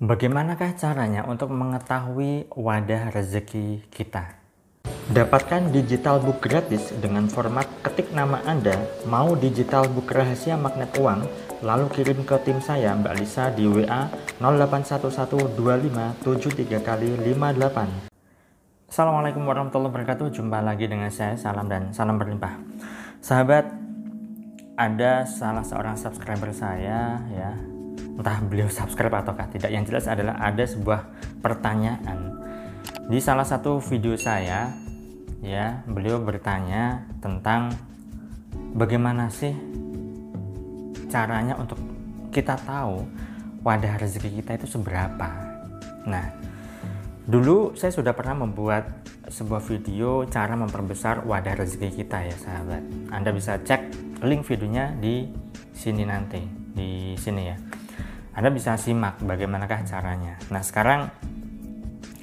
Bagaimanakah caranya untuk mengetahui wadah rezeki kita? Dapatkan digital book gratis dengan format ketik nama Anda, mau digital book rahasia magnet uang, lalu kirim ke tim saya Mbak Lisa di WA 08112573 kali 58. Assalamualaikum warahmatullahi wabarakatuh. Jumpa lagi dengan saya, salam dan salam berlimpah. Sahabat, ada salah seorang subscriber saya ya entah beliau subscribe ataukah tidak. Yang jelas adalah ada sebuah pertanyaan. Di salah satu video saya ya beliau bertanya tentang bagaimana sih caranya untuk kita tahu wadah rezeki kita itu seberapa. Nah dulu saya sudah pernah membuat sebuah video cara memperbesar wadah rezeki kita ya sahabat. Anda bisa cek link videonya di sini nanti di sini ya anda bisa simak bagaimanakah caranya. Nah, sekarang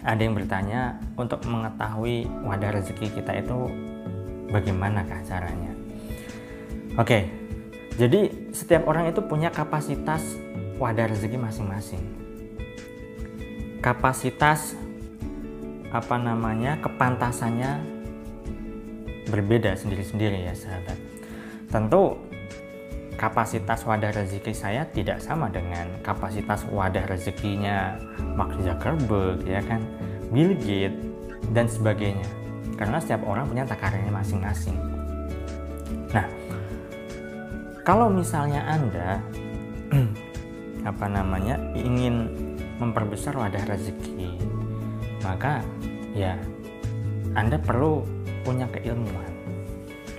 ada yang bertanya untuk mengetahui wadah rezeki kita itu bagaimanakah caranya. Oke, jadi setiap orang itu punya kapasitas wadah rezeki masing-masing. Kapasitas apa namanya kepantasannya berbeda sendiri-sendiri ya sahabat. Tentu kapasitas wadah rezeki saya tidak sama dengan kapasitas wadah rezekinya Mark Zuckerberg ya kan? Bill Gates dan sebagainya. Karena setiap orang punya takarannya masing-masing. Nah kalau misalnya anda apa namanya ingin memperbesar wadah rezeki maka ya anda perlu punya keilmuan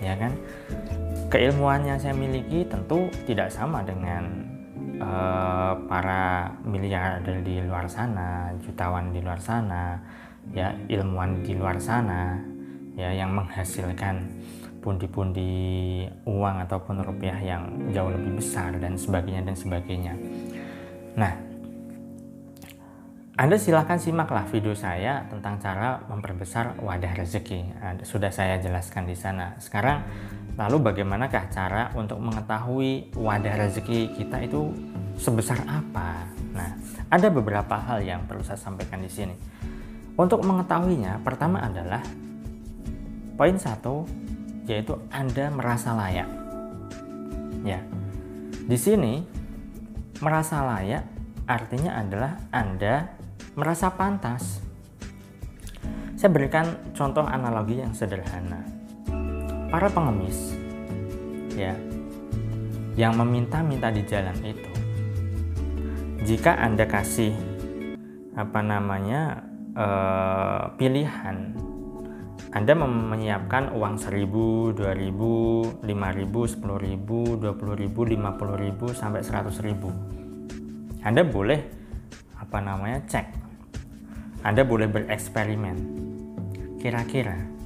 ya kan keilmuan yang saya miliki tentu tidak sama dengan uh, para miliarder di luar sana, jutawan di luar sana, ya ilmuwan di luar sana, ya yang menghasilkan pundi-pundi uang ataupun rupiah yang jauh lebih besar dan sebagainya dan sebagainya. Nah, anda silahkan simaklah video saya tentang cara memperbesar wadah rezeki. Sudah saya jelaskan di sana. Sekarang Lalu bagaimanakah cara untuk mengetahui wadah rezeki kita itu sebesar apa? Nah, ada beberapa hal yang perlu saya sampaikan di sini. Untuk mengetahuinya, pertama adalah poin satu, yaitu Anda merasa layak. Ya, di sini merasa layak artinya adalah Anda merasa pantas. Saya berikan contoh analogi yang sederhana para pengemis ya yang meminta-minta di jalan itu. Jika anda kasih apa namanya eh, pilihan anda menyiapkan uang 1000, 2000, 5000, 10000, 20000, 50000 sampai 100000 Anda boleh apa namanya cek. Anda boleh bereksperimen. Kira-kira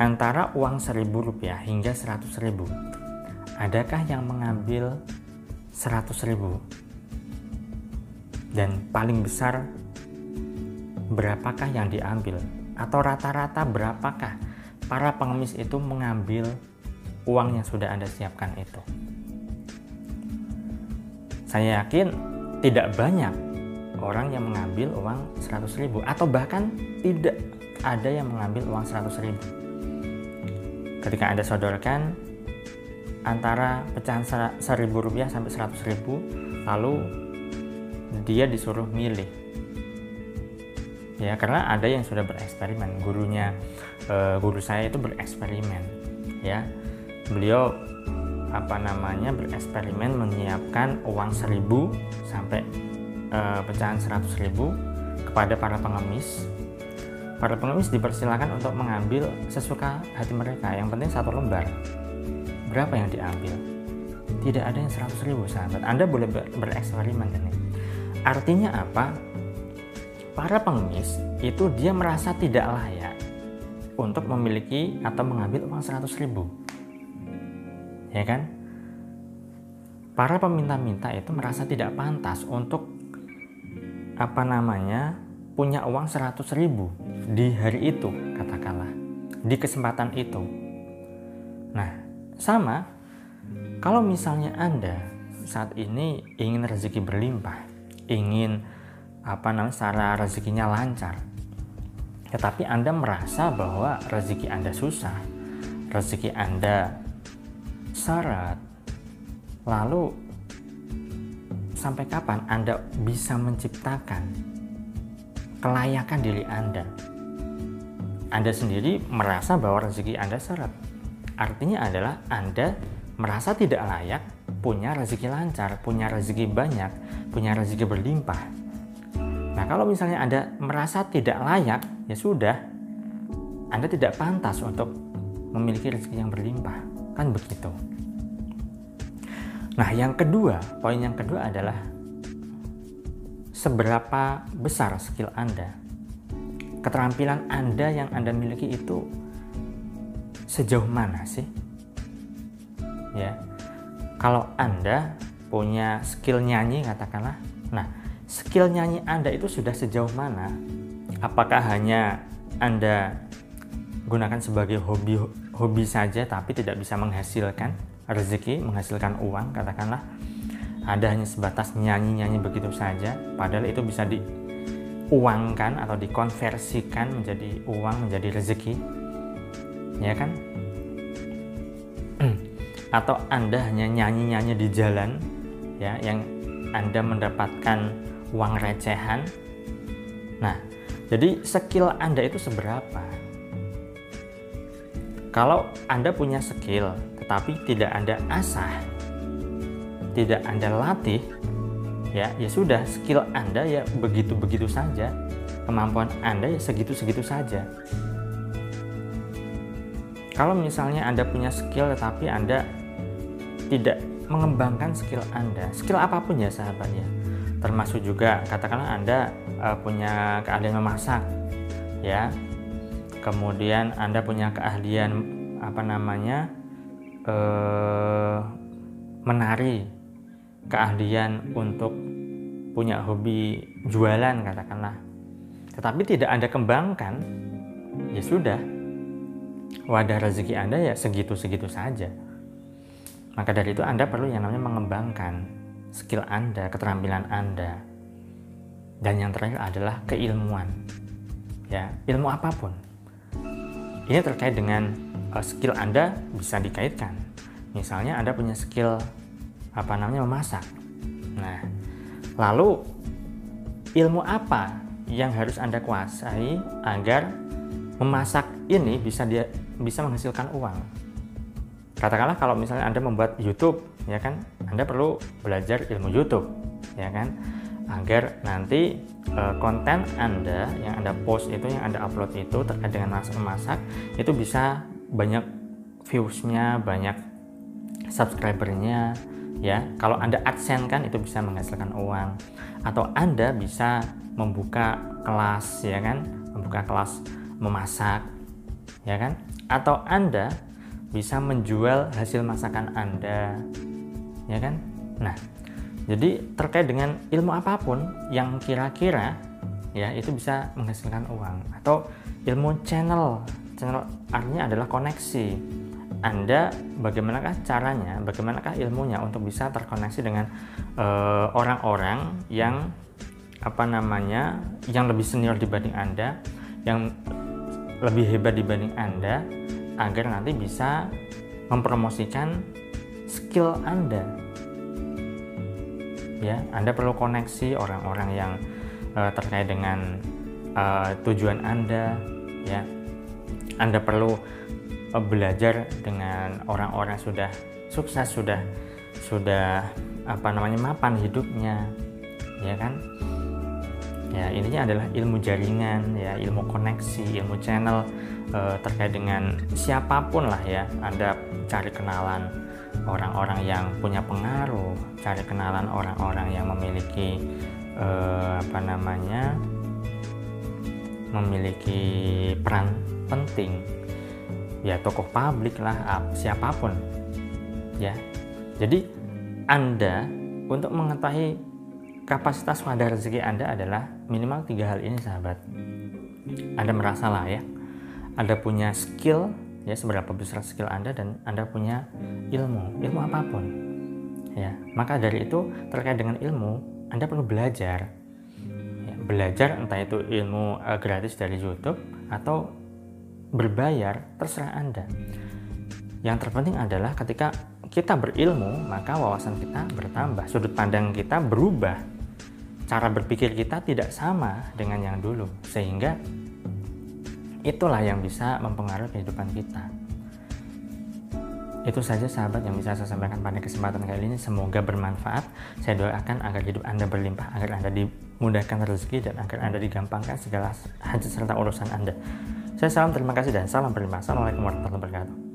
antara uang seribu rupiah hingga seratus ribu. Adakah yang mengambil seratus ribu? Dan paling besar berapakah yang diambil? Atau rata-rata berapakah para pengemis itu mengambil uang yang sudah Anda siapkan itu? Saya yakin tidak banyak orang yang mengambil uang seratus ribu. Atau bahkan tidak ada yang mengambil uang seratus ribu ketika Anda sodorkan antara pecahan seribu rupiah sampai seratus ribu lalu dia disuruh milih. Ya karena ada yang sudah bereksperimen. Gurunya eh, guru saya itu bereksperimen ya. Beliau apa namanya bereksperimen menyiapkan uang seribu sampai eh, pecahan seratus ribu kepada para pengemis Para pengemis dipersilakan untuk mengambil sesuka hati mereka. Yang penting satu lembar. Berapa yang diambil? Tidak ada yang 100 ribu sahabat. Anda boleh ber bereksperimen ini. Artinya apa? Para pengemis itu dia merasa tidak layak untuk memiliki atau mengambil uang 100 ribu. Ya kan? Para peminta-minta itu merasa tidak pantas untuk apa namanya punya uang 100 ribu di hari itu katakanlah. Di kesempatan itu. Nah sama kalau misalnya anda saat ini ingin rezeki berlimpah ingin apa namanya secara rezekinya lancar tetapi Anda merasa bahwa rezeki Anda susah rezeki Anda syarat lalu sampai kapan Anda bisa menciptakan kelayakan diri Anda anda sendiri merasa bahwa rezeki Anda syarat. Artinya adalah Anda merasa tidak layak punya rezeki lancar, punya rezeki banyak, punya rezeki berlimpah. Nah, kalau misalnya Anda merasa tidak layak, ya sudah, Anda tidak pantas untuk memiliki rezeki yang berlimpah. Kan begitu. Nah, yang kedua, poin yang kedua adalah seberapa besar skill Anda keterampilan Anda yang Anda miliki itu sejauh mana sih? Ya. Kalau Anda punya skill nyanyi katakanlah. Nah, skill nyanyi Anda itu sudah sejauh mana? Apakah hanya Anda gunakan sebagai hobi hobi saja tapi tidak bisa menghasilkan rezeki, menghasilkan uang katakanlah. Anda hanya sebatas nyanyi-nyanyi begitu saja. Padahal itu bisa di diuangkan atau dikonversikan menjadi uang menjadi rezeki. Ya kan? Atau anda hanya nyanyi-nyanyi di jalan ya yang anda mendapatkan uang recehan. Nah jadi skill anda itu seberapa? Kalau anda punya skill tetapi tidak anda asah tidak anda latih ya ya sudah skill anda ya begitu begitu saja. Kemampuan anda ya segitu segitu saja. Kalau misalnya anda punya skill tetapi anda tidak mengembangkan skill anda skill apa pun ya sahabat ya. Termasuk juga katakanlah anda uh, punya keahlian memasak ya. Kemudian anda punya keahlian apa namanya uh, menari keahlian untuk punya hobi jualan katakanlah. Tetapi tidak Anda kembangkan ya sudah. Wadah rezeki Anda ya segitu-segitu saja. Maka dari itu Anda perlu yang namanya mengembangkan skill Anda, keterampilan Anda. Dan yang terakhir adalah keilmuan. Ya ilmu apa pun. Ini terkait dengan uh, skill Anda bisa dikaitkan. Misalnya Anda punya skill apa namanya memasak. Nah, lalu ilmu apa yang harus Anda kuasai agar memasak ini bisa dia bisa menghasilkan uang? Katakanlah kalau misalnya Anda membuat YouTube, ya kan, Anda perlu belajar ilmu YouTube, ya kan, agar nanti e, konten Anda yang Anda post itu, yang Anda upload itu terkait dengan masak memasak itu bisa banyak viewsnya, banyak subscribernya, ya kalau anda adsense kan itu bisa menghasilkan uang. Atau anda bisa membuka kelas ya kan? Membuka kelas memasak ya kan? Atau anda bisa menjual hasil masakan anda ya kan? Nah jadi terkait dengan ilmu apa pun yang kira-kira ya itu bisa menghasilkan uang. Atau ilmu channel. Channel artinya adalah koneksi anda bagaimanakah caranya, bagaimanakah ilmunya untuk bisa terkoneksi dengan eh, orang-orang uh, yang apa namanya, yang lebih senior dibanding Anda, yang lebih hebat dibanding Anda, agar nanti bisa mempromosikan skill Anda. Ya, Anda perlu koneksi orang-orang yang uh, terkait dengan uh, tujuan Anda, ya. Anda perlu Belajar dengan orang-orang sudah sukses sudah sudah apa namanya mapan hidupnya ya kan? Ya intinya adalah ilmu jaringan ya ilmu koneksi ilmu channel eh, terkait dengan siapa pun lah ya. Anda cari kenalan orang-orang yang punya pengaruh cari kenalan orang-orang yang memiliki eh, apa namanya memiliki peran penting ya tokoh publik lah siapa pun. Ya. Jadi anda untuk mengetahui kapasitas wadah rezeki anda adalah minimal tiga hal ini sahabat. Anda merasa layak anda punya skill ya seberapa besar skill anda dan anda punya ilmu. Ilmu apa pun ya. Maka dari itu terkait dengan ilmu anda perlu belajar. Ya, belajar entah itu ilmu uh, gratis dari YouTube atau berbayar terserah Anda. Yang terpenting adalah ketika kita berilmu, maka wawasan kita bertambah, sudut pandang kita berubah. Cara berpikir kita tidak sama dengan yang dulu, sehingga itulah yang bisa mempengaruhi kehidupan kita. Itu saja sahabat yang bisa saya sampaikan pada kesempatan kali ini. Semoga bermanfaat. Saya doakan agar hidup Anda berlimpah, agar Anda dimudahkan rezeki dan agar Anda digampangkan segala hajat serta urusan Anda. Saya salam terima kasih dan salam berlimpah. Assalamualaikum warahmatullahi wabarakatuh.